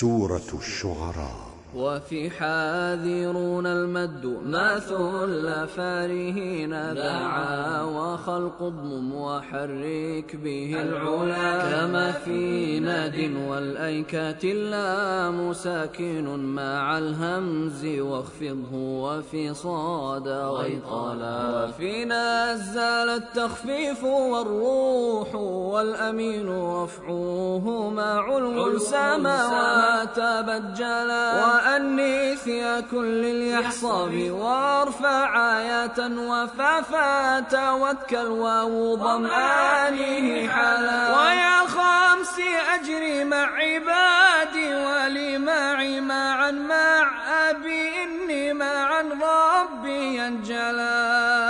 سورة الشعراء. وفي حاذرون المد ما ثل فارهين دعا وخلق اضمم وحرك به العلا. كما في ناد والأيكات اللام ساكن مع الهمز واخفضه وفي صاد ويطالا وفي نزل التخفيف والروح والأمين رفعوه مع السماوات بجلا وأنيث يا كل اليحصاب وأرفع آية وفافات واتكل واو ضمآنه حلا. ويا خمس أجري مع عبادي ولي معي معا مع أبي إني معا ربي ينجلا